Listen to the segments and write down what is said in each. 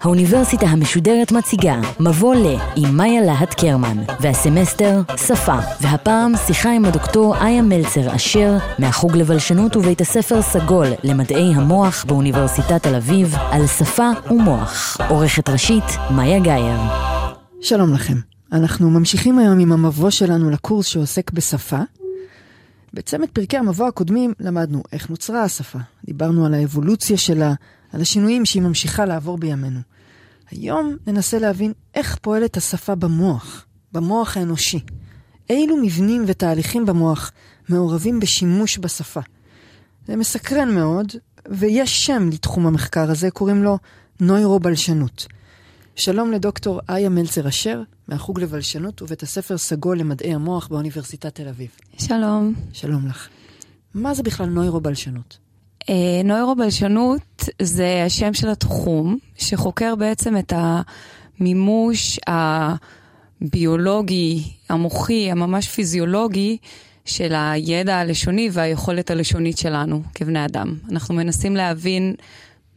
האוניברסיטה המשודרת מציגה מבוא ל עם מאיה להט קרמן והסמסטר שפה. והפעם שיחה עם הדוקטור איה מלצר אשר מהחוג לבלשנות ובית הספר סגול למדעי המוח באוניברסיטת תל אביב על שפה ומוח. עורכת ראשית מאיה גאייר. שלום לכם, אנחנו ממשיכים היום עם המבוא שלנו לקורס שעוסק בשפה. בצמד פרקי המבוא הקודמים למדנו איך נוצרה השפה, דיברנו על האבולוציה שלה, על השינויים שהיא ממשיכה לעבור בימינו. היום ננסה להבין איך פועלת השפה במוח, במוח האנושי. אילו מבנים ותהליכים במוח מעורבים בשימוש בשפה. זה מסקרן מאוד, ויש שם לתחום המחקר הזה, קוראים לו נוירו-בלשנות. שלום לדוקטור איה מלצר אשר, מהחוג לבלשנות ובית הספר סגול למדעי המוח באוניברסיטת תל אביב. שלום. שלום לך. מה זה בכלל נוירו-בלשנות? אה, נוירו-בלשנות זה השם של התחום שחוקר בעצם את המימוש הביולוגי, המוחי, הממש פיזיולוגי של הידע הלשוני והיכולת הלשונית שלנו כבני אדם. אנחנו מנסים להבין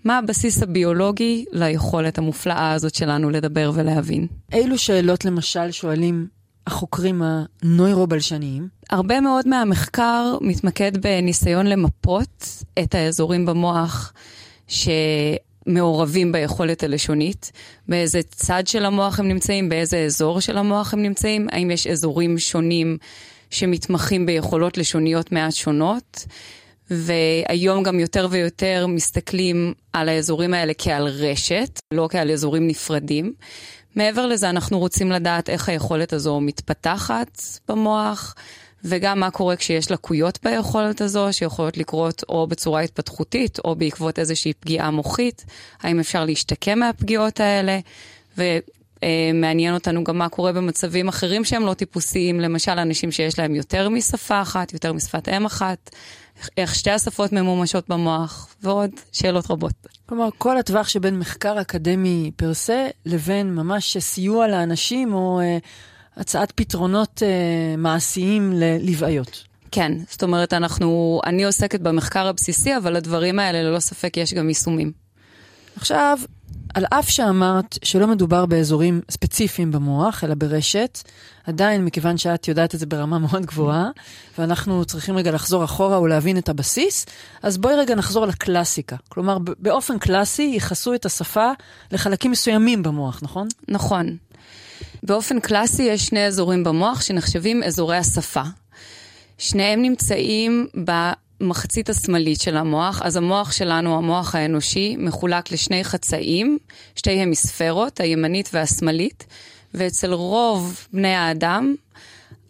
מה הבסיס הביולוגי ליכולת המופלאה הזאת שלנו לדבר ולהבין. אילו שאלות למשל שואלים החוקרים הנוירו-בלשניים? הרבה מאוד מהמחקר מתמקד בניסיון למפות את האזורים במוח שמעורבים ביכולת הלשונית, באיזה צד של המוח הם נמצאים, באיזה אזור של המוח הם נמצאים, האם יש אזורים שונים שמתמחים ביכולות לשוניות מעט שונות. והיום גם יותר ויותר מסתכלים על האזורים האלה כעל רשת, לא כעל אזורים נפרדים. מעבר לזה, אנחנו רוצים לדעת איך היכולת הזו מתפתחת במוח, וגם מה קורה כשיש לקויות ביכולת הזו, שיכולות לקרות או בצורה התפתחותית, או בעקבות איזושהי פגיעה מוחית, האם אפשר להשתקם מהפגיעות האלה, ומעניין אותנו גם מה קורה במצבים אחרים שהם לא טיפוסיים, למשל אנשים שיש להם יותר משפה אחת, יותר משפת אם אחת, איך שתי השפות ממומשות במוח, ועוד שאלות רבות. כלומר, כל הטווח שבין מחקר אקדמי פר סה, לבין ממש סיוע לאנשים, או אה, הצעת פתרונות אה, מעשיים ללוויות. כן, זאת אומרת, אנחנו, אני עוסקת במחקר הבסיסי, אבל לדברים האלה ללא ספק יש גם יישומים. עכשיו, על אף שאמרת שלא מדובר באזורים ספציפיים במוח, אלא ברשת, עדיין, מכיוון שאת יודעת את זה ברמה מאוד גבוהה, ואנחנו צריכים רגע לחזור אחורה ולהבין את הבסיס, אז בואי רגע נחזור לקלאסיקה. כלומר, באופן קלאסי ייחסו את השפה לחלקים מסוימים במוח, נכון? נכון. באופן קלאסי יש שני אזורים במוח שנחשבים אזורי השפה. שניהם נמצאים ב... המחצית השמאלית של המוח, אז המוח שלנו, המוח האנושי, מחולק לשני חצאים, שתי המיספרות, הימנית והשמאלית, ואצל רוב בני האדם,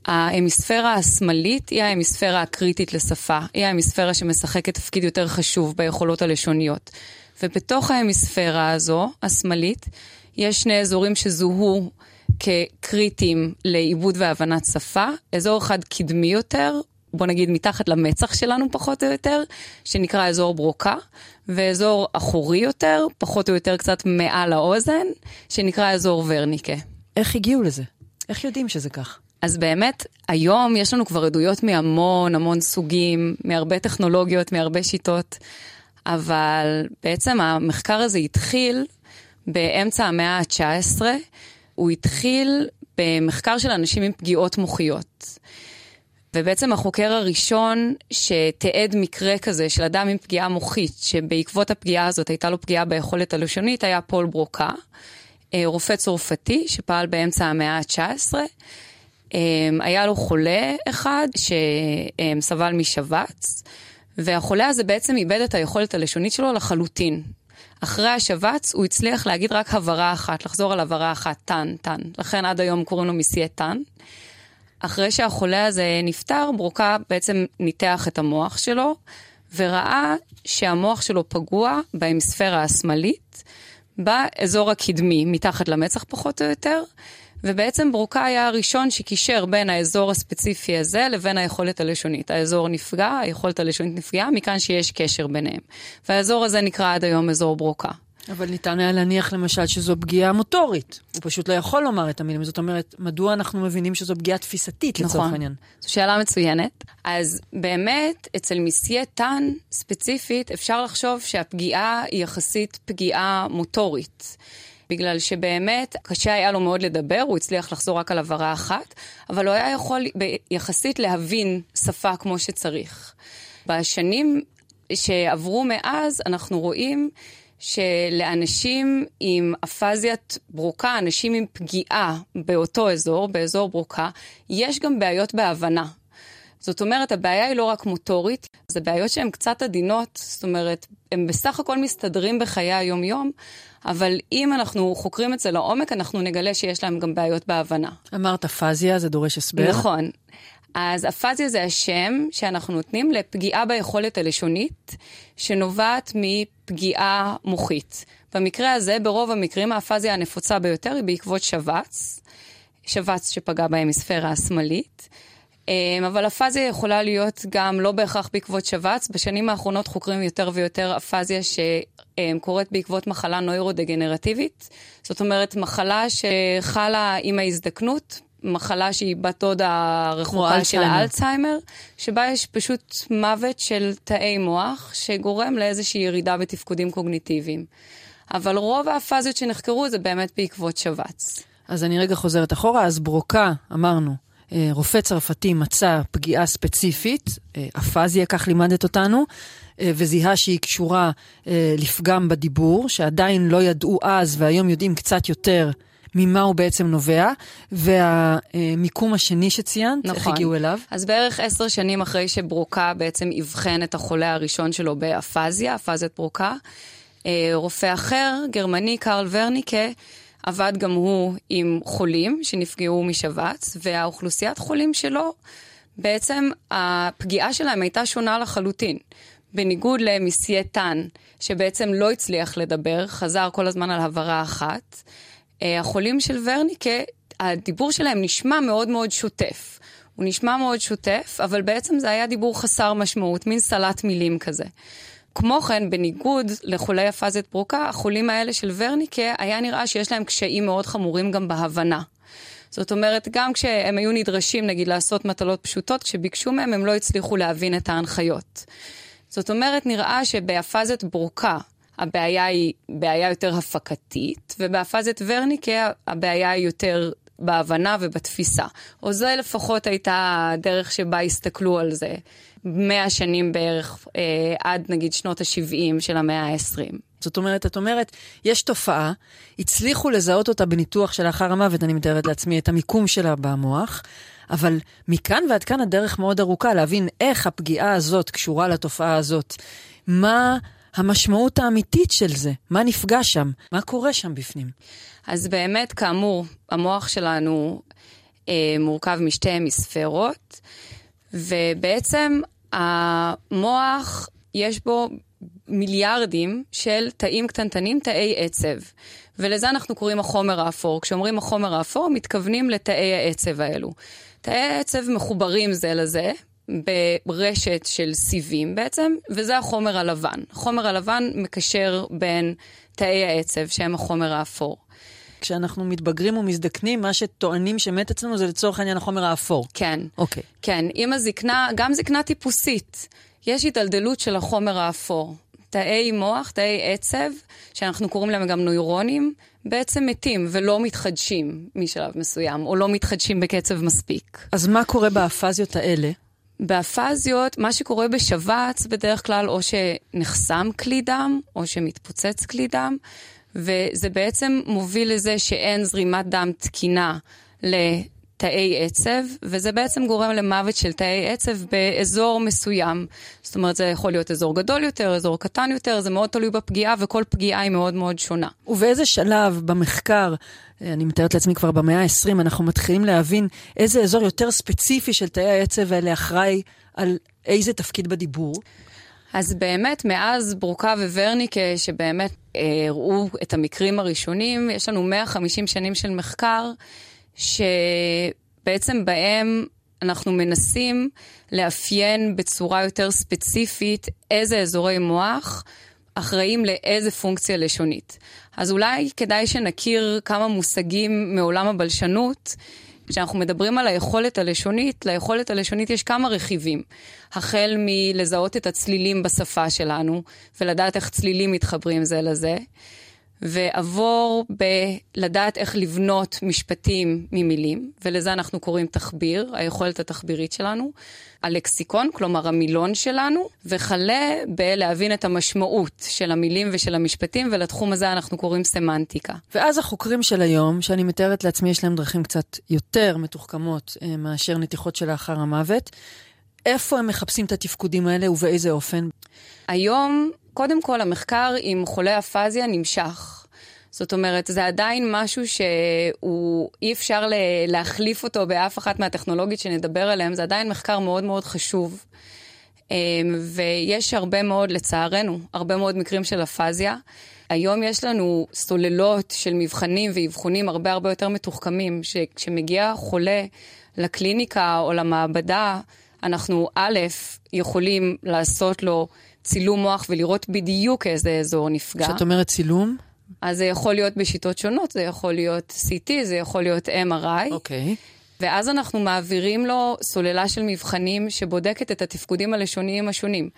ההמיספירה השמאלית היא ההמיספירה הקריטית לשפה, היא ההמיספירה שמשחקת תפקיד יותר חשוב ביכולות הלשוניות. ובתוך ההמיספירה הזו, השמאלית, יש שני אזורים שזוהו כקריטיים לעיבוד והבנת שפה, אזור אחד קדמי יותר, בוא נגיד מתחת למצח שלנו פחות או יותר, שנקרא אזור ברוקה, ואזור אחורי יותר, פחות או יותר קצת מעל האוזן, שנקרא אזור ורניקה. איך הגיעו לזה? איך יודעים שזה כך? אז באמת, היום יש לנו כבר עדויות מהמון המון סוגים, מהרבה טכנולוגיות, מהרבה שיטות, אבל בעצם המחקר הזה התחיל באמצע המאה ה-19, הוא התחיל במחקר של אנשים עם פגיעות מוחיות. ובעצם החוקר הראשון שתיעד מקרה כזה של אדם עם פגיעה מוחית, שבעקבות הפגיעה הזאת הייתה לו פגיעה ביכולת הלשונית, היה פול ברוקה, אה, רופא צרפתי שפעל באמצע המאה ה-19. אה, היה לו חולה אחד שסבל משבץ, והחולה הזה בעצם איבד את היכולת הלשונית שלו לחלוטין. אחרי השבץ הוא הצליח להגיד רק הברה אחת, לחזור על הברה אחת, טן, טן. לכן עד היום קוראים לו מסיה טן. אחרי שהחולה הזה נפטר, ברוקה בעצם ניתח את המוח שלו, וראה שהמוח שלו פגוע בהמיספירה השמאלית, באזור הקדמי, מתחת למצח פחות או יותר, ובעצם ברוקה היה הראשון שקישר בין האזור הספציפי הזה לבין היכולת הלשונית. האזור נפגע, היכולת הלשונית נפגעה, מכאן שיש קשר ביניהם. והאזור הזה נקרא עד היום אזור ברוקה. אבל ניתן היה להניח למשל שזו פגיעה מוטורית. הוא פשוט לא יכול לומר את המילים. זאת אומרת, מדוע אנחנו מבינים שזו פגיעה תפיסתית לצורך נכון. העניין? זו שאלה מצוינת. אז באמת, אצל מסיה טאן ספציפית, אפשר לחשוב שהפגיעה היא יחסית פגיעה מוטורית. בגלל שבאמת קשה היה לו מאוד לדבר, הוא הצליח לחזור רק על הבהרה אחת, אבל הוא היה יכול יחסית להבין שפה כמו שצריך. בשנים שעברו מאז, אנחנו רואים שלאנשים עם אפזיית ברוקה, אנשים עם פגיעה באותו אזור, באזור ברוקה, יש גם בעיות בהבנה. זאת אומרת, הבעיה היא לא רק מוטורית, זה בעיות שהן קצת עדינות, זאת אומרת, הם בסך הכל מסתדרים בחיי היום-יום, אבל אם אנחנו חוקרים את זה לעומק, אנחנו נגלה שיש להם גם בעיות בהבנה. אמרת פאזיה, זה דורש הסבר. נכון. אז אפזיה זה השם שאנחנו נותנים לפגיעה ביכולת הלשונית, שנובעת מפגיעה מוחית. במקרה הזה, ברוב המקרים, האפזיה הנפוצה ביותר היא בעקבות שבץ, שבץ שפגע בהמיספירה השמאלית. אמ, אבל אפזיה יכולה להיות גם לא בהכרח בעקבות שבץ. בשנים האחרונות חוקרים יותר ויותר אפזיה שקורית בעקבות מחלה נוירודגנרטיבית. זאת אומרת, מחלה שחלה עם ההזדקנות, מחלה שהיא בת דודה הרחוקה של אלצהיימר. האלצהיימר, שבה יש פשוט מוות של תאי מוח, שגורם לאיזושהי ירידה בתפקודים קוגניטיביים. אבל רוב האפזיות שנחקרו זה באמת בעקבות שבץ. אז אני רגע חוזרת אחורה, אז ברוקה, אמרנו, אה, רופא צרפתי מצא פגיעה ספציפית, אה, אפזיה, כך לימדת אותנו, אה, וזיהה שהיא קשורה אה, לפגם בדיבור, שעדיין לא ידעו אז והיום יודעים קצת יותר ממה הוא בעצם נובע, והמיקום השני שציינת, איך נכון. הגיעו אליו? אז בערך עשר שנים אחרי שברוקה בעצם אבחן את החולה הראשון שלו באפזיה, אפזיית ברוקה, אה, רופא אחר, גרמני, קרל ורניקה, עבד גם הוא עם חולים שנפגעו משבץ, והאוכלוסיית חולים שלו, בעצם הפגיעה שלהם הייתה שונה לחלוטין. בניגוד למסיה טאן, שבעצם לא הצליח לדבר, חזר כל הזמן על הבהרה אחת, החולים של ורניקה, הדיבור שלהם נשמע מאוד מאוד שוטף. הוא נשמע מאוד שוטף, אבל בעצם זה היה דיבור חסר משמעות, מין סלט מילים כזה. כמו כן, בניגוד לחולי אפזית ברוקה, החולים האלה של ורניקה, היה נראה שיש להם קשיים מאוד חמורים גם בהבנה. זאת אומרת, גם כשהם היו נדרשים, נגיד, לעשות מטלות פשוטות, כשביקשו מהם, הם לא הצליחו להבין את ההנחיות. זאת אומרת, נראה שבאפזית ברוקה הבעיה היא בעיה יותר הפקתית, ובאפזית ורניקה הבעיה היא יותר בהבנה ובתפיסה. או זו לפחות הייתה הדרך שבה הסתכלו על זה. מאה שנים בערך, אה, עד נגיד שנות ה-70 של המאה ה-20. זאת אומרת, את אומרת, יש תופעה, הצליחו לזהות אותה בניתוח שלאחר המוות, אני מתארת לעצמי, את המיקום שלה במוח, אבל מכאן ועד כאן הדרך מאוד ארוכה להבין איך הפגיעה הזאת קשורה לתופעה הזאת. מה המשמעות האמיתית של זה? מה נפגע שם? מה קורה שם בפנים? אז באמת, כאמור, המוח שלנו אה, מורכב משתי המיספרות, ובעצם המוח, יש בו מיליארדים של תאים קטנטנים, תאי עצב. ולזה אנחנו קוראים החומר האפור. כשאומרים החומר האפור, מתכוונים לתאי העצב האלו. תאי העצב מחוברים זה לזה, ברשת של סיבים בעצם, וזה החומר הלבן. החומר הלבן מקשר בין תאי העצב, שהם החומר האפור. כשאנחנו מתבגרים ומזדקנים, מה שטוענים שמת אצלנו זה לצורך העניין החומר האפור. כן. אוקיי. כן, עם הזקנה, גם זקנה טיפוסית, יש התדלדלות של החומר האפור. תאי מוח, תאי עצב, שאנחנו קוראים להם גם נוירונים, בעצם מתים ולא מתחדשים משלב מסוים, או לא מתחדשים בקצב מספיק. אז מה קורה באפזיות האלה? באפזיות, מה שקורה בשבץ בדרך כלל או שנחסם כלי דם, או שמתפוצץ כלי דם, וזה בעצם מוביל לזה שאין זרימת דם תקינה לתאי עצב, וזה בעצם גורם למוות של תאי עצב באזור מסוים. זאת אומרת, זה יכול להיות אזור גדול יותר, אזור קטן יותר, זה מאוד תלוי בפגיעה, וכל פגיעה היא מאוד מאוד שונה. ובאיזה שלב במחקר, אני מתארת לעצמי כבר במאה ה-20, אנחנו מתחילים להבין איזה אזור יותר ספציפי של תאי העצב האלה אחראי על איזה תפקיד בדיבור? אז באמת, מאז ברוקה וורניקה, שבאמת אה, הראו את המקרים הראשונים, יש לנו 150 שנים של מחקר, שבעצם בהם אנחנו מנסים לאפיין בצורה יותר ספציפית איזה אזורי מוח אחראים לאיזה פונקציה לשונית. אז אולי כדאי שנכיר כמה מושגים מעולם הבלשנות. כשאנחנו מדברים על היכולת הלשונית, ליכולת הלשונית יש כמה רכיבים. החל מלזהות את הצלילים בשפה שלנו, ולדעת איך צלילים מתחברים זה לזה. ועבור בלדעת איך לבנות משפטים ממילים, ולזה אנחנו קוראים תחביר, היכולת התחבירית שלנו, הלקסיקון, כלומר המילון שלנו, וכלה בלהבין את המשמעות של המילים ושל המשפטים, ולתחום הזה אנחנו קוראים סמנטיקה. ואז החוקרים של היום, שאני מתארת לעצמי, יש להם דרכים קצת יותר מתוחכמות אה, מאשר נתיחות שלאחר המוות, איפה הם מחפשים את התפקודים האלה ובאיזה אופן? היום קודם כל, המחקר עם חולי אפזיה נמשך. זאת אומרת, זה עדיין משהו שהוא, אי אפשר להחליף אותו באף אחת מהטכנולוגיות שנדבר עליהן, זה עדיין מחקר מאוד מאוד חשוב. אמ, ויש הרבה מאוד, לצערנו, הרבה מאוד מקרים של אפזיה. היום יש לנו סוללות של מבחנים ואבחונים הרבה הרבה יותר מתוחכמים, שכשמגיע חולה לקליניקה או למעבדה, אנחנו א', יכולים לעשות לו צילום מוח ולראות בדיוק איזה אזור נפגע. כשאת אומרת צילום? אז זה יכול להיות בשיטות שונות, זה יכול להיות CT, זה יכול להיות MRI. אוקיי. Okay. ואז אנחנו מעבירים לו סוללה של מבחנים שבודקת את התפקודים הלשוניים השונים.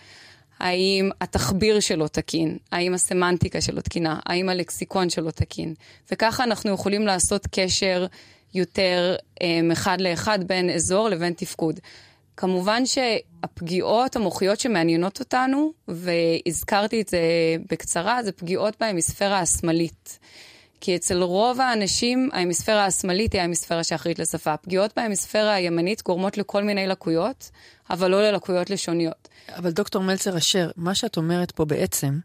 האם התחביר שלו תקין? האם הסמנטיקה שלו תקינה? האם הלקסיקון שלו תקין? וככה אנחנו יכולים לעשות קשר יותר um, אחד לאחד בין אזור לבין תפקוד. כמובן שהפגיעות המוחיות שמעניינות אותנו, והזכרתי את זה בקצרה, זה פגיעות בהמיספירה השמאלית. כי אצל רוב האנשים ההמיספירה השמאלית היא ההמיספירה שאחראית לשפה. פגיעות בהמיספירה הימנית גורמות לכל מיני לקויות, אבל לא ללקויות לשוניות. אבל דוקטור מלצר אשר, מה שאת אומרת פה בעצם,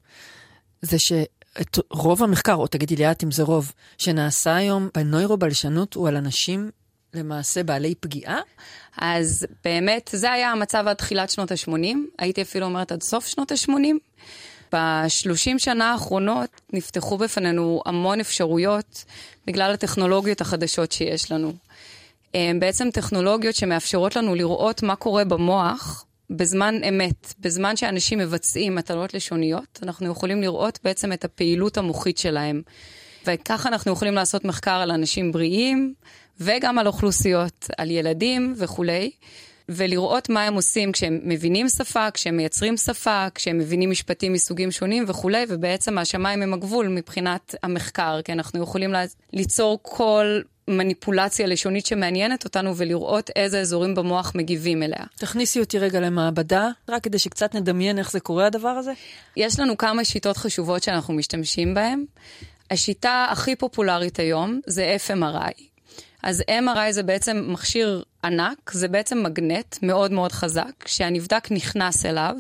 זה שאת רוב המחקר, או תגידי לי את אם זה רוב, שנעשה היום בנוירובלשנות הוא על אנשים למעשה בעלי פגיעה? אז באמת, זה היה המצב עד תחילת שנות ה-80, הייתי אפילו אומרת עד סוף שנות ה-80. בשלושים שנה האחרונות נפתחו בפנינו המון אפשרויות בגלל הטכנולוגיות החדשות שיש לנו. בעצם טכנולוגיות שמאפשרות לנו לראות מה קורה במוח בזמן אמת, בזמן שאנשים מבצעים מטלות לשוניות, אנחנו יכולים לראות בעצם את הפעילות המוחית שלהם. וככה אנחנו יכולים לעשות מחקר על אנשים בריאים, וגם על אוכלוסיות, על ילדים וכולי, ולראות מה הם עושים כשהם מבינים שפה, כשהם מייצרים שפה, כשהם מבינים משפטים מסוגים שונים וכולי, ובעצם השמיים הם הגבול מבחינת המחקר, כי אנחנו יכולים ליצור כל מניפולציה לשונית שמעניינת אותנו ולראות איזה אזורים במוח מגיבים אליה. תכניסי אותי רגע למעבדה, רק כדי שקצת נדמיין איך זה קורה הדבר הזה. יש לנו כמה שיטות חשובות שאנחנו משתמשים בהן. השיטה הכי פופולרית היום זה FMRI. אז MRI זה בעצם מכשיר ענק, זה בעצם מגנט מאוד מאוד חזק, שהנבדק נכנס אליו.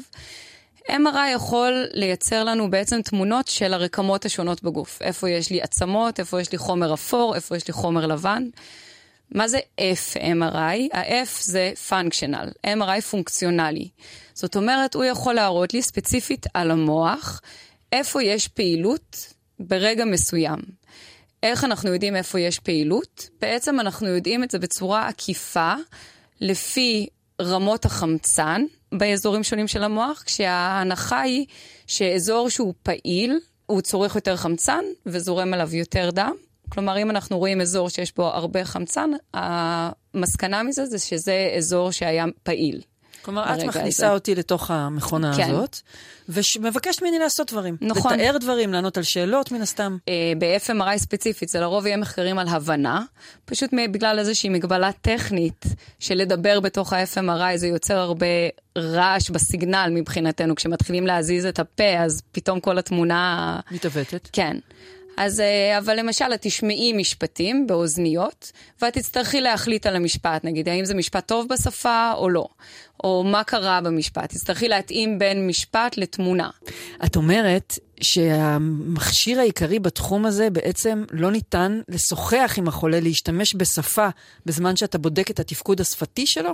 MRI יכול לייצר לנו בעצם תמונות של הרקמות השונות בגוף. איפה יש לי עצמות, איפה יש לי חומר אפור, איפה יש לי חומר לבן. מה זה F-MRI? ה-F זה functional, MRI פונקציונלי. זאת אומרת, הוא יכול להראות לי ספציפית על המוח איפה יש פעילות ברגע מסוים. איך אנחנו יודעים איפה יש פעילות? בעצם אנחנו יודעים את זה בצורה עקיפה, לפי רמות החמצן באזורים שונים של המוח, כשההנחה היא שאזור שהוא פעיל, הוא צורך יותר חמצן וזורם עליו יותר דם. כלומר, אם אנחנו רואים אזור שיש בו הרבה חמצן, המסקנה מזה זה שזה אזור שהיה פעיל. כלומר, את מכניסה הזה. אותי לתוך המכונה כן. הזאת, ומבקשת ממני לעשות דברים. נכון. לתאר דברים, לענות על שאלות, מן הסתם. אה, ב-FMRI ספציפית, זה לרוב יהיה מחקרים על הבנה, פשוט בגלל איזושהי מגבלה טכנית, שלדבר בתוך ה-FMRI זה יוצר הרבה רעש בסיגנל מבחינתנו. כשמתחילים להזיז את הפה, אז פתאום כל התמונה... מתעוותת. כן. אז, אה, אבל למשל, את תשמעי משפטים באוזניות, ואת תצטרכי להחליט על המשפט, נגיד, האם זה משפט טוב בשפה או לא, או מה קרה במשפט. תצטרכי להתאים בין משפט לתמונה. את אומרת שהמכשיר העיקרי בתחום הזה בעצם לא ניתן לשוחח עם החולה, להשתמש בשפה בזמן שאתה בודק את התפקוד השפתי שלו?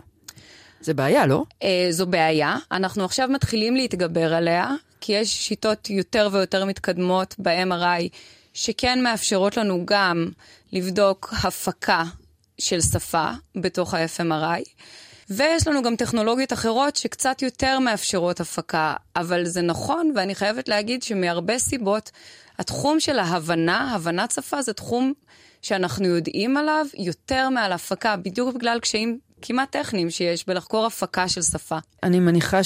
זה בעיה, לא? אה, זו בעיה. אנחנו עכשיו מתחילים להתגבר עליה, כי יש שיטות יותר ויותר מתקדמות ב-MRI שכן מאפשרות לנו גם לבדוק הפקה של שפה בתוך ה-FMRI. ויש לנו גם טכנולוגיות אחרות שקצת יותר מאפשרות הפקה, אבל זה נכון, ואני חייבת להגיד שמהרבה סיבות, התחום של ההבנה, הבנת שפה, זה תחום שאנחנו יודעים עליו יותר מעל הפקה, בדיוק בגלל קשיים כמעט טכניים שיש בלחקור הפקה של שפה. אני מניחה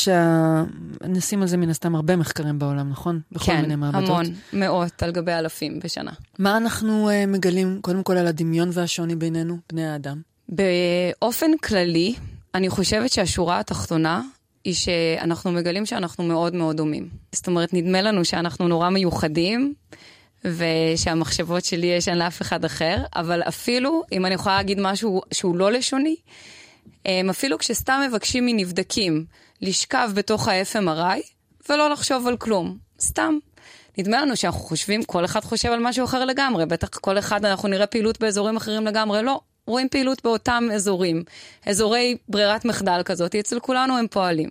שנשים על זה מן הסתם הרבה מחקרים בעולם, נכון? בכל כן, מיני מעבדות. כן, המון, מאות על גבי אלפים בשנה. מה אנחנו uh, מגלים, קודם כל, על הדמיון והשוני בינינו, בני האדם? באופן כללי, אני חושבת שהשורה התחתונה היא שאנחנו מגלים שאנחנו מאוד מאוד דומים. זאת אומרת, נדמה לנו שאנחנו נורא מיוחדים, ושהמחשבות שלי יש אין לאף אחד אחר, אבל אפילו, אם אני יכולה להגיד משהו שהוא לא לשוני, אפילו כשסתם מבקשים מנבדקים לשכב בתוך ה-FMRI ולא לחשוב על כלום, סתם. נדמה לנו שאנחנו חושבים, כל אחד חושב על משהו אחר לגמרי, בטח כל אחד אנחנו נראה פעילות באזורים אחרים לגמרי, לא. רואים פעילות באותם אזורים, אזורי ברירת מחדל כזאת, אצל כולנו הם פועלים.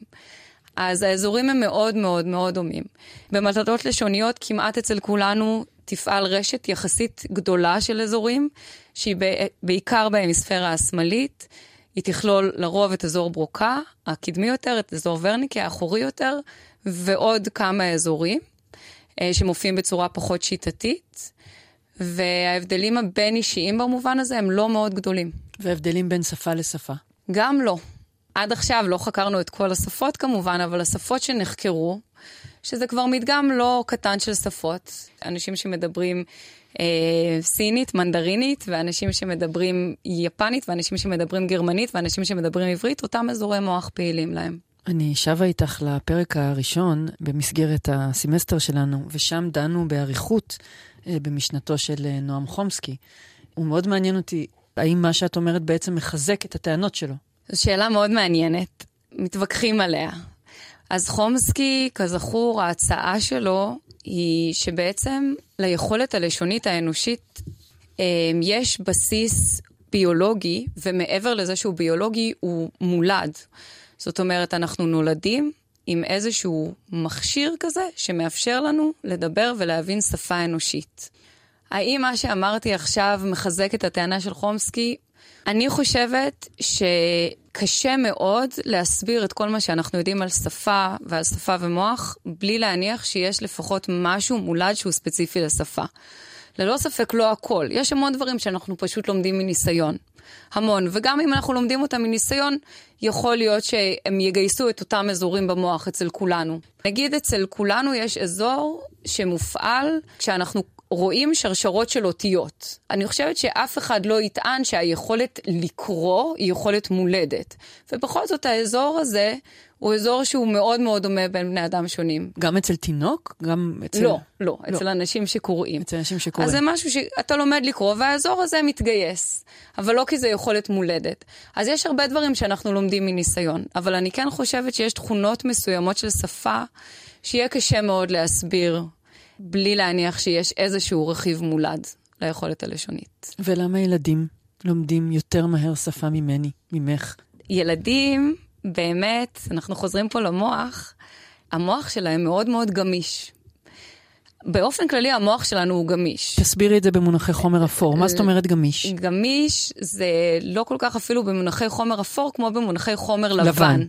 אז האזורים הם מאוד מאוד מאוד דומים. במטלות לשוניות, כמעט אצל כולנו תפעל רשת יחסית גדולה של אזורים, שהיא בעיקר בהמיספירה השמאלית. היא תכלול לרוב את אזור ברוקה, הקדמי יותר, את אזור ורניקי, האחורי יותר, ועוד כמה אזורים אה, שמופיעים בצורה פחות שיטתית. וההבדלים הבין-אישיים במובן הזה הם לא מאוד גדולים. והבדלים בין שפה לשפה? גם לא. עד עכשיו לא חקרנו את כל השפות כמובן, אבל השפות שנחקרו, שזה כבר מדגם לא קטן של שפות. אנשים שמדברים סינית, מנדרינית, ואנשים שמדברים יפנית, ואנשים שמדברים גרמנית, ואנשים שמדברים עברית, אותם אזורי מוח פעילים להם. אני שבה איתך לפרק הראשון במסגרת הסמסטר שלנו, ושם דנו באריכות אה, במשנתו של אה, נועם חומסקי. הוא מאוד מעניין אותי, האם מה שאת אומרת בעצם מחזק את הטענות שלו? זו שאלה מאוד מעניינת, מתווכחים עליה. אז חומסקי, כזכור, ההצעה שלו היא שבעצם ליכולת הלשונית האנושית אה, יש בסיס ביולוגי, ומעבר לזה שהוא ביולוגי, הוא מולד. זאת אומרת, אנחנו נולדים עם איזשהו מכשיר כזה שמאפשר לנו לדבר ולהבין שפה אנושית. האם מה שאמרתי עכשיו מחזק את הטענה של חומסקי? אני חושבת שקשה מאוד להסביר את כל מה שאנחנו יודעים על שפה ועל שפה ומוח, בלי להניח שיש לפחות משהו מולד שהוא ספציפי לשפה. ללא ספק לא הכל, יש המון דברים שאנחנו פשוט לומדים מניסיון. המון, וגם אם אנחנו לומדים אותם מניסיון, יכול להיות שהם יגייסו את אותם אזורים במוח אצל כולנו. נגיד אצל כולנו יש אזור שמופעל כשאנחנו רואים שרשרות של אותיות. אני חושבת שאף אחד לא יטען שהיכולת לקרוא היא יכולת מולדת. ובכל זאת האזור הזה הוא אזור שהוא מאוד מאוד דומה בין בני אדם שונים. גם אצל תינוק? גם אצל... לא, לא, לא. אצל אנשים שקוראים. אצל אנשים שקוראים. אז זה משהו שאתה לומד לקרוא, והאזור הזה מתגייס. אבל לא כי זה יכולת מולדת. אז יש הרבה דברים שאנחנו לומדים מניסיון, אבל אני כן חושבת שיש תכונות מסוימות של שפה שיהיה קשה מאוד להסביר בלי להניח שיש איזשהו רכיב מולד ליכולת הלשונית. ולמה ילדים לומדים יותר מהר שפה ממני, ממך? ילדים, באמת, אנחנו חוזרים פה למוח, המוח שלהם מאוד מאוד גמיש. באופן כללי המוח שלנו הוא גמיש. תסבירי את זה במונחי חומר אפור. מה זאת אומרת גמיש? גמיש זה לא כל כך אפילו במונחי חומר אפור כמו במונחי חומר לבן. לבן.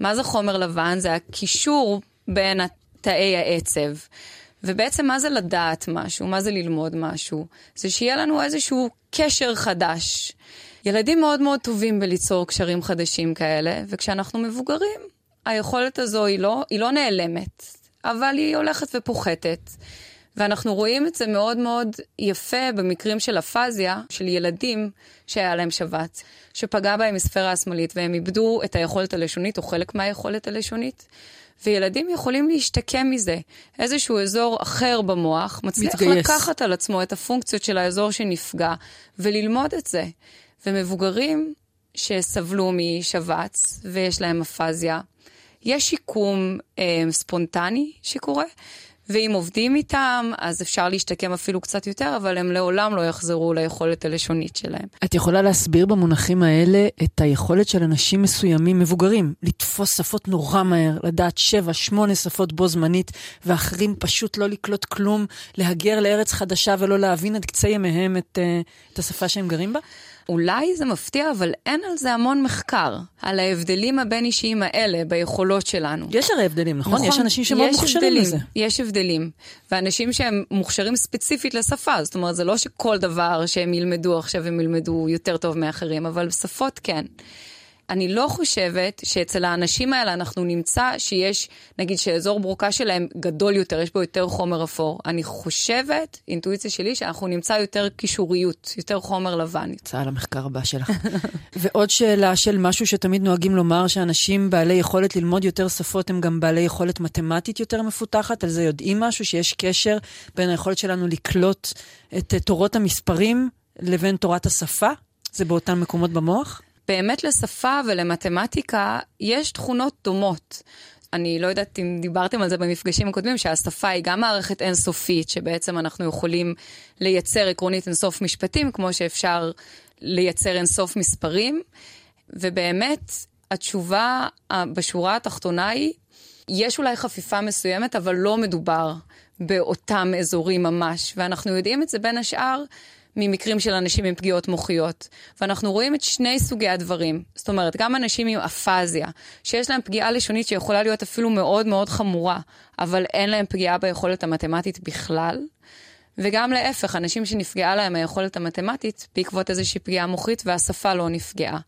מה זה חומר לבן? זה הקישור בין תאי העצב. ובעצם מה זה לדעת משהו? מה זה ללמוד משהו? זה שיהיה לנו איזשהו קשר חדש. ילדים מאוד מאוד טובים בליצור קשרים חדשים כאלה, וכשאנחנו מבוגרים, היכולת הזו היא לא, היא לא נעלמת, אבל היא הולכת ופוחתת. ואנחנו רואים את זה מאוד מאוד יפה במקרים של אפזיה, של ילדים שהיה להם שבץ, שפגע בהם מספירה השמאלית והם איבדו את היכולת הלשונית או חלק מהיכולת הלשונית. וילדים יכולים להשתקם מזה. איזשהו אזור אחר במוח מצליח מתגייס. לקחת על עצמו את הפונקציות של האזור שנפגע וללמוד את זה. ומבוגרים שסבלו משבץ ויש להם אפזיה, יש שיקום אה, ספונטני שקורה, ואם עובדים איתם, אז אפשר להשתקם אפילו קצת יותר, אבל הם לעולם לא יחזרו ליכולת הלשונית שלהם. את יכולה להסביר במונחים האלה את היכולת של אנשים מסוימים, מבוגרים, לתפוס שפות נורא מהר, לדעת שבע, שמונה שפות בו זמנית, ואחרים פשוט לא לקלוט כלום, להגר לארץ חדשה ולא להבין עד קצה ימיהם את, uh, את השפה שהם גרים בה? אולי זה מפתיע, אבל אין על זה המון מחקר, על ההבדלים הבין-אישיים האלה ביכולות שלנו. יש הרי הבדלים, נכון? נכון יש אנשים שמאוד מוכשרים הבדלים, לזה. יש הבדלים, ואנשים שהם מוכשרים ספציפית לשפה, זאת אומרת, זה לא שכל דבר שהם ילמדו עכשיו הם ילמדו יותר טוב מאחרים, אבל שפות כן. אני לא חושבת שאצל האנשים האלה אנחנו נמצא שיש, נגיד שאזור ברוקה שלהם גדול יותר, יש בו יותר חומר אפור. אני חושבת, אינטואיציה שלי, שאנחנו נמצא יותר קישוריות, יותר חומר לבן. יצא על המחקר הבא שלך. ועוד שאלה של משהו שתמיד נוהגים לומר, שאנשים בעלי יכולת ללמוד יותר שפות הם גם בעלי יכולת מתמטית יותר מפותחת, על זה יודעים משהו, שיש קשר בין היכולת שלנו לקלוט את תורות המספרים לבין תורת השפה? זה באותם מקומות במוח? באמת לשפה ולמתמטיקה יש תכונות דומות. אני לא יודעת אם דיברתם על זה במפגשים הקודמים, שהשפה היא גם מערכת אינסופית, שבעצם אנחנו יכולים לייצר עקרונית אינסוף משפטים, כמו שאפשר לייצר אינסוף מספרים. ובאמת, התשובה בשורה התחתונה היא, יש אולי חפיפה מסוימת, אבל לא מדובר באותם אזורים ממש. ואנחנו יודעים את זה בין השאר ממקרים של אנשים עם פגיעות מוחיות. ואנחנו רואים את שני סוגי הדברים. זאת אומרת, גם אנשים עם אפזיה, שיש להם פגיעה לשונית שיכולה להיות אפילו מאוד מאוד חמורה, אבל אין להם פגיעה ביכולת המתמטית בכלל. וגם להפך, אנשים שנפגעה להם היכולת המתמטית בעקבות איזושהי פגיעה מוחית והשפה לא נפגעה.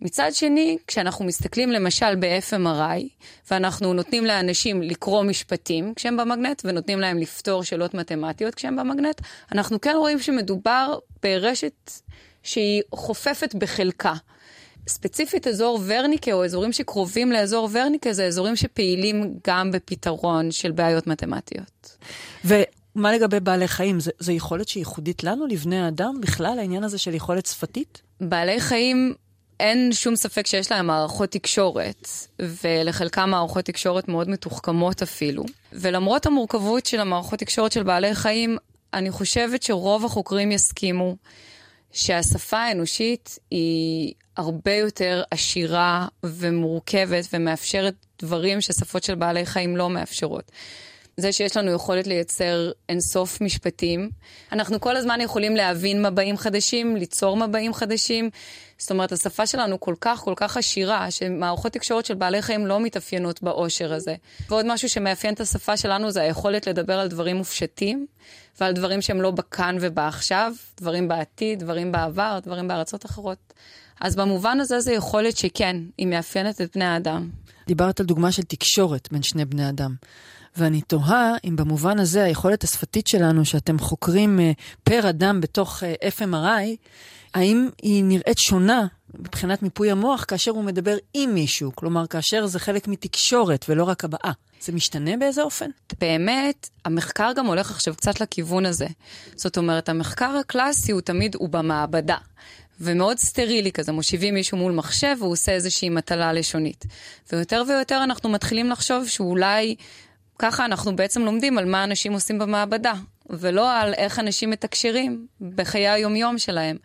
מצד שני, כשאנחנו מסתכלים למשל ב-FMRI, ואנחנו נותנים לאנשים לקרוא משפטים כשהם במגנט, ונותנים להם לפתור שאלות מתמטיות כשהם במגנט, אנחנו כן רואים שמדובר ברשת שהיא חופפת בחלקה. ספציפית אזור ורניקה, או אזורים שקרובים לאזור ורניקה, זה אזורים שפעילים גם בפתרון של בעיות מתמטיות. ומה לגבי בעלי חיים? זו יכולת שהיא ייחודית לנו, לבני האדם, בכלל, העניין הזה של יכולת שפתית? בעלי חיים אין שום ספק שיש להם מערכות תקשורת, ולחלקם מערכות תקשורת מאוד מתוחכמות אפילו. ולמרות המורכבות של המערכות תקשורת של בעלי חיים, אני חושבת שרוב החוקרים יסכימו שהשפה האנושית היא הרבה יותר עשירה ומורכבת ומאפשרת דברים ששפות של בעלי חיים לא מאפשרות. זה שיש לנו יכולת לייצר אינסוף משפטים. אנחנו כל הזמן יכולים להבין מבעים חדשים, ליצור מבעים חדשים. זאת אומרת, השפה שלנו כל כך כל כך עשירה, שמערכות תקשורת של בעלי חיים לא מתאפיינות באושר הזה. ועוד משהו שמאפיין את השפה שלנו זה היכולת לדבר על דברים מופשטים, ועל דברים שהם לא בכאן ובעכשיו, דברים בעתיד, דברים בעבר, דברים בארצות אחרות. אז במובן הזה זו יכולת שכן, היא מאפיינת את בני האדם. דיברת על דוגמה של תקשורת בין שני בני אדם. ואני תוהה אם במובן הזה היכולת השפתית שלנו, שאתם חוקרים uh, פר אדם בתוך uh, FMRI, האם היא נראית שונה מבחינת מיפוי המוח כאשר הוא מדבר עם מישהו? כלומר, כאשר זה חלק מתקשורת ולא רק הבעה. זה משתנה באיזה אופן? באמת, המחקר גם הולך עכשיו קצת לכיוון הזה. זאת אומרת, המחקר הקלאסי הוא תמיד, הוא במעבדה. ומאוד סטרילי כזה, מושיבים מישהו מול מחשב והוא עושה איזושהי מטלה לשונית. ויותר ויותר אנחנו מתחילים לחשוב שאולי ככה אנחנו בעצם לומדים על מה אנשים עושים במעבדה, ולא על איך אנשים מתקשרים בחיי היומיום שלהם.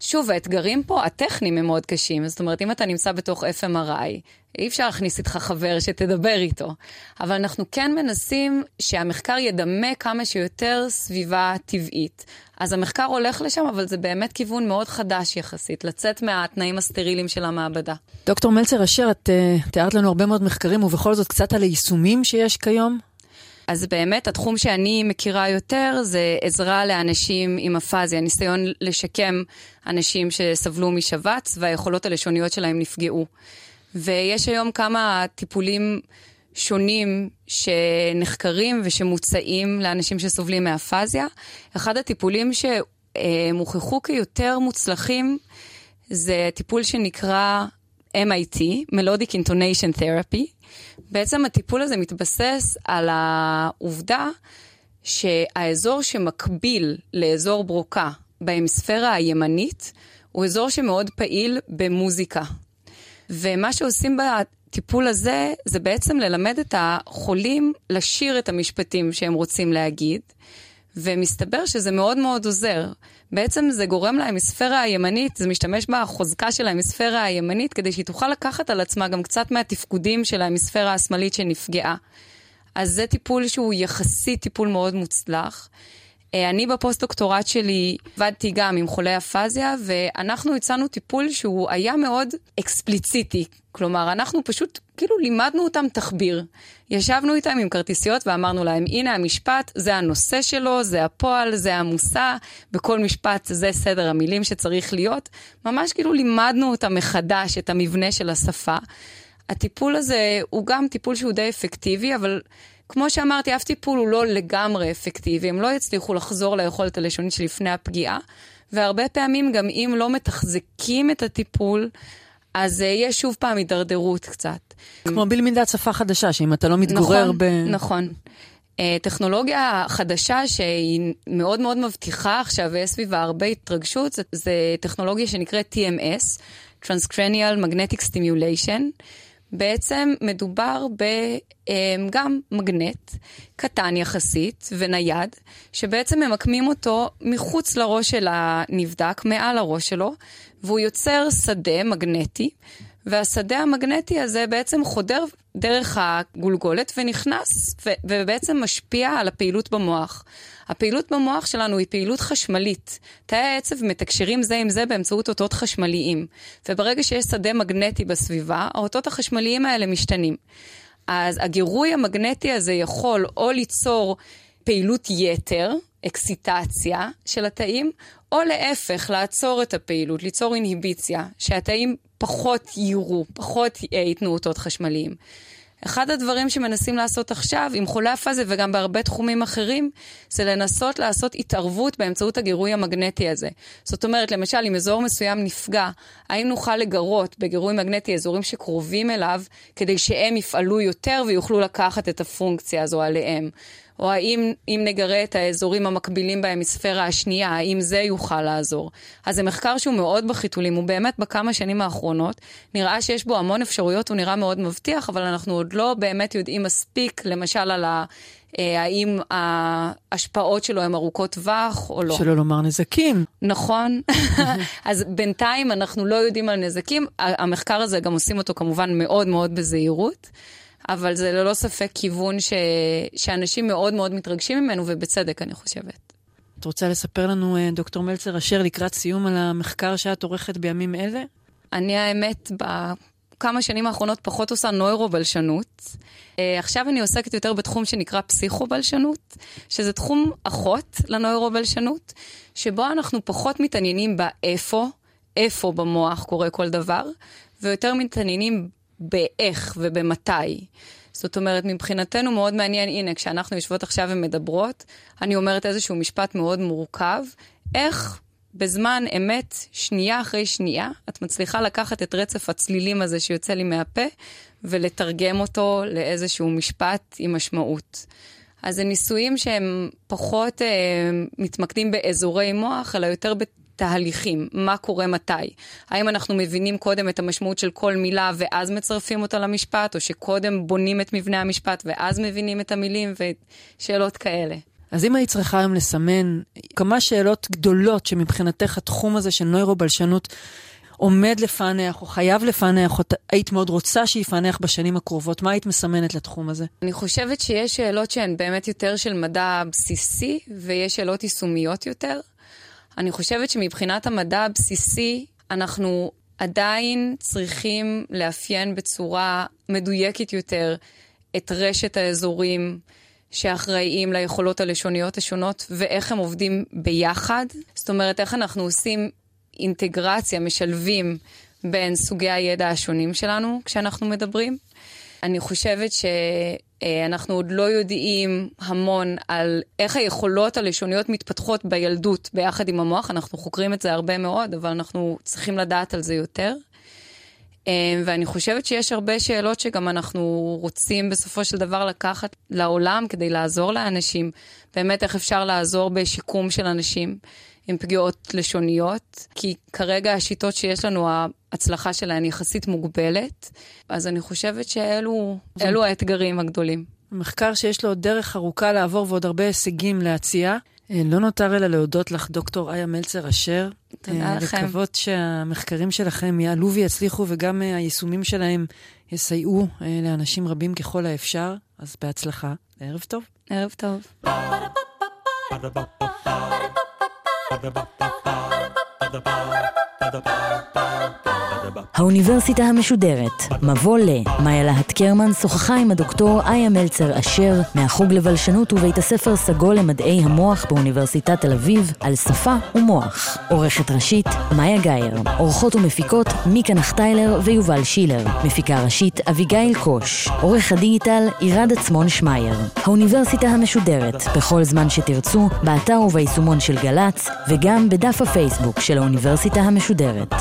שוב, האתגרים פה, הטכניים הם מאוד קשים. זאת אומרת, אם אתה נמצא בתוך FMRI, אי אפשר להכניס איתך חבר שתדבר איתו. אבל אנחנו כן מנסים שהמחקר ידמה כמה שיותר סביבה טבעית. אז המחקר הולך לשם, אבל זה באמת כיוון מאוד חדש יחסית, לצאת מהתנאים הסטריליים של המעבדה. דוקטור מלצר אשר, את uh, תיארת לנו הרבה מאוד מחקרים, ובכל זאת קצת על היישומים שיש כיום. אז באמת התחום שאני מכירה יותר זה עזרה לאנשים עם אפזיה, ניסיון לשקם אנשים שסבלו משבץ והיכולות הלשוניות שלהם נפגעו. ויש היום כמה טיפולים שונים שנחקרים ושמוצעים לאנשים שסובלים מאפזיה. אחד הטיפולים שהוכחו כיותר מוצלחים זה טיפול שנקרא MIT, Melodic Intonation Therapy. בעצם הטיפול הזה מתבסס על העובדה שהאזור שמקביל לאזור ברוקה בהמספירה הימנית הוא אזור שמאוד פעיל במוזיקה. ומה שעושים בטיפול הזה זה בעצם ללמד את החולים לשיר את המשפטים שהם רוצים להגיד, ומסתבר שזה מאוד מאוד עוזר. בעצם זה גורם להמיספירה הימנית, זה משתמש בחוזקה של ההמיספירה הימנית, כדי שהיא תוכל לקחת על עצמה גם קצת מהתפקודים של ההמיספירה השמאלית שנפגעה. אז זה טיפול שהוא יחסית טיפול מאוד מוצלח. אה, אני בפוסט-דוקטורט שלי עבדתי גם עם חולי אפזיה, ואנחנו הצענו טיפול שהוא היה מאוד אקספליציטי. כלומר, אנחנו פשוט כאילו לימדנו אותם תחביר. ישבנו איתם עם כרטיסיות ואמרנו להם, הנה המשפט, זה הנושא שלו, זה הפועל, זה המושא, בכל משפט זה סדר המילים שצריך להיות. ממש כאילו לימדנו אותם מחדש את המבנה של השפה. הטיפול הזה הוא גם טיפול שהוא די אפקטיבי, אבל כמו שאמרתי, אף טיפול הוא לא לגמרי אפקטיבי, הם לא יצליחו לחזור ליכולת הלשונית שלפני הפגיעה, והרבה פעמים גם אם לא מתחזקים את הטיפול, אז uh, יש שוב פעם הידרדרות קצת. כמו בלמידת שפה חדשה, שאם אתה לא מתגורר נכון, ב... נכון. Uh, טכנולוגיה חדשה שהיא מאוד מאוד מבטיחה עכשיו, ויש סביבה הרבה התרגשות, זה, זה טכנולוגיה שנקראת TMS, Transcranial Magnetic Stimulation. בעצם מדובר בגם מגנט קטן יחסית ונייד, שבעצם ממקמים אותו מחוץ לראש של הנבדק, מעל הראש שלו, והוא יוצר שדה מגנטי, והשדה המגנטי הזה בעצם חודר דרך הגולגולת ונכנס, ו- ובעצם משפיע על הפעילות במוח. הפעילות במוח שלנו היא פעילות חשמלית. תאי העצב מתקשרים זה עם זה באמצעות אותות חשמליים. וברגע שיש שדה מגנטי בסביבה, האותות החשמליים האלה משתנים. אז הגירוי המגנטי הזה יכול או ליצור פעילות יתר, אקסיטציה של התאים, או להפך, לעצור את הפעילות, ליצור אינהיביציה, שהתאים פחות יירו, פחות ייתנו אותות חשמליים. אחד הדברים שמנסים לעשות עכשיו עם חולי הפאזה וגם בהרבה תחומים אחרים, זה לנסות לעשות התערבות באמצעות הגירוי המגנטי הזה. זאת אומרת, למשל, אם אזור מסוים נפגע, האם נוכל לגרות בגירוי מגנטי אזורים שקרובים אליו, כדי שהם יפעלו יותר ויוכלו לקחת את הפונקציה הזו עליהם? או האם אם נגרה את האזורים המקבילים בהמיספירה השנייה, האם זה יוכל לעזור? אז זה מחקר שהוא מאוד בחיתולים, הוא באמת בכמה שנים האחרונות, נראה שיש בו המון אפשרויות, הוא נראה מאוד מבטיח, אבל אנחנו עוד לא באמת יודעים מספיק, למשל על ה... אה, האם ההשפעות שלו הן ארוכות טווח או לא. שלא לומר נזקים. נכון. אז בינתיים אנחנו לא יודעים על נזקים. המחקר הזה, גם עושים אותו כמובן מאוד מאוד בזהירות. אבל זה ללא ספק כיוון ש... שאנשים מאוד מאוד מתרגשים ממנו, ובצדק, אני חושבת. את רוצה לספר לנו, אה, דוקטור מלצר אשר, לקראת סיום על המחקר שאת עורכת בימים אלה? אני האמת, בכמה שנים האחרונות פחות עושה נוירו-בלשנות. אה, עכשיו אני עוסקת יותר בתחום שנקרא פסיכו-בלשנות, שזה תחום אחות לנוירו-בלשנות, שבו אנחנו פחות מתעניינים באיפה, איפה במוח קורה כל דבר, ויותר מתעניינים באיך ובמתי. זאת אומרת, מבחינתנו מאוד מעניין, הנה, כשאנחנו יושבות עכשיו ומדברות, אני אומרת איזשהו משפט מאוד מורכב, איך בזמן אמת, שנייה אחרי שנייה, את מצליחה לקחת את רצף הצלילים הזה שיוצא לי מהפה, ולתרגם אותו לאיזשהו משפט עם משמעות. אז זה ניסויים שהם פחות אה, מתמקדים באזורי מוח, אלא יותר תהליכים, מה קורה מתי. האם אנחנו מבינים קודם את המשמעות של כל מילה ואז מצרפים אותה למשפט, או שקודם בונים את מבנה המשפט ואז מבינים את המילים, ושאלות כאלה. אז אם היית צריכה היום לסמן כמה שאלות גדולות שמבחינתך התחום הזה של נוירו-בלשנות עומד לפענח או חייב לפענח, או היית מאוד רוצה שיפענח בשנים הקרובות, מה היית מסמנת לתחום הזה? אני חושבת שיש שאלות שהן באמת יותר של מדע בסיסי, ויש שאלות יישומיות יותר. אני חושבת שמבחינת המדע הבסיסי, אנחנו עדיין צריכים לאפיין בצורה מדויקת יותר את רשת האזורים שאחראיים ליכולות הלשוניות השונות ואיך הם עובדים ביחד. זאת אומרת, איך אנחנו עושים אינטגרציה, משלבים בין סוגי הידע השונים שלנו כשאנחנו מדברים. אני חושבת שאנחנו עוד לא יודעים המון על איך היכולות הלשוניות מתפתחות בילדות ביחד עם המוח. אנחנו חוקרים את זה הרבה מאוד, אבל אנחנו צריכים לדעת על זה יותר. ואני חושבת שיש הרבה שאלות שגם אנחנו רוצים בסופו של דבר לקחת לעולם כדי לעזור לאנשים. באמת איך אפשר לעזור בשיקום של אנשים. עם פגיעות לשוניות, כי כרגע השיטות שיש לנו, ההצלחה שלהן יחסית מוגבלת, אז אני חושבת שאלו האתגרים הגדולים. מחקר שיש לו עוד דרך ארוכה לעבור ועוד הרבה הישגים להציע. אה, לא נותר אלא להודות לך, דוקטור איה מלצר אשר. תודה אה, לכם. לקוות שהמחקרים שלכם יעלו ויצליחו וגם אה, היישומים שלהם יסייעו לאנשים רבים ככל האפשר. אז בהצלחה. ערב טוב. ערב טוב. האוניברסיטה המשודרת, מבוא ל. מאיה להט קרמן שוחחה עם הדוקטור איה מלצר אשר מהחוג לבלשנות ובית הספר סגול למדעי המוח באוניברסיטת תל אביב על שפה ומוח. עורכת ראשית, מאיה גאייר. עורכות ומפיקות, מיקה נחטיילר ויובל שילר. מפיקה ראשית, אביגיל קוש. עורך הדיגיטל, עירד עצמון שמייר. האוניברסיטה המשודרת, בכל זמן שתרצו, באתר וביישומון של גל"צ, וגם בדף הפייסבוק של האוניברסיטה המשודרת. משודרת.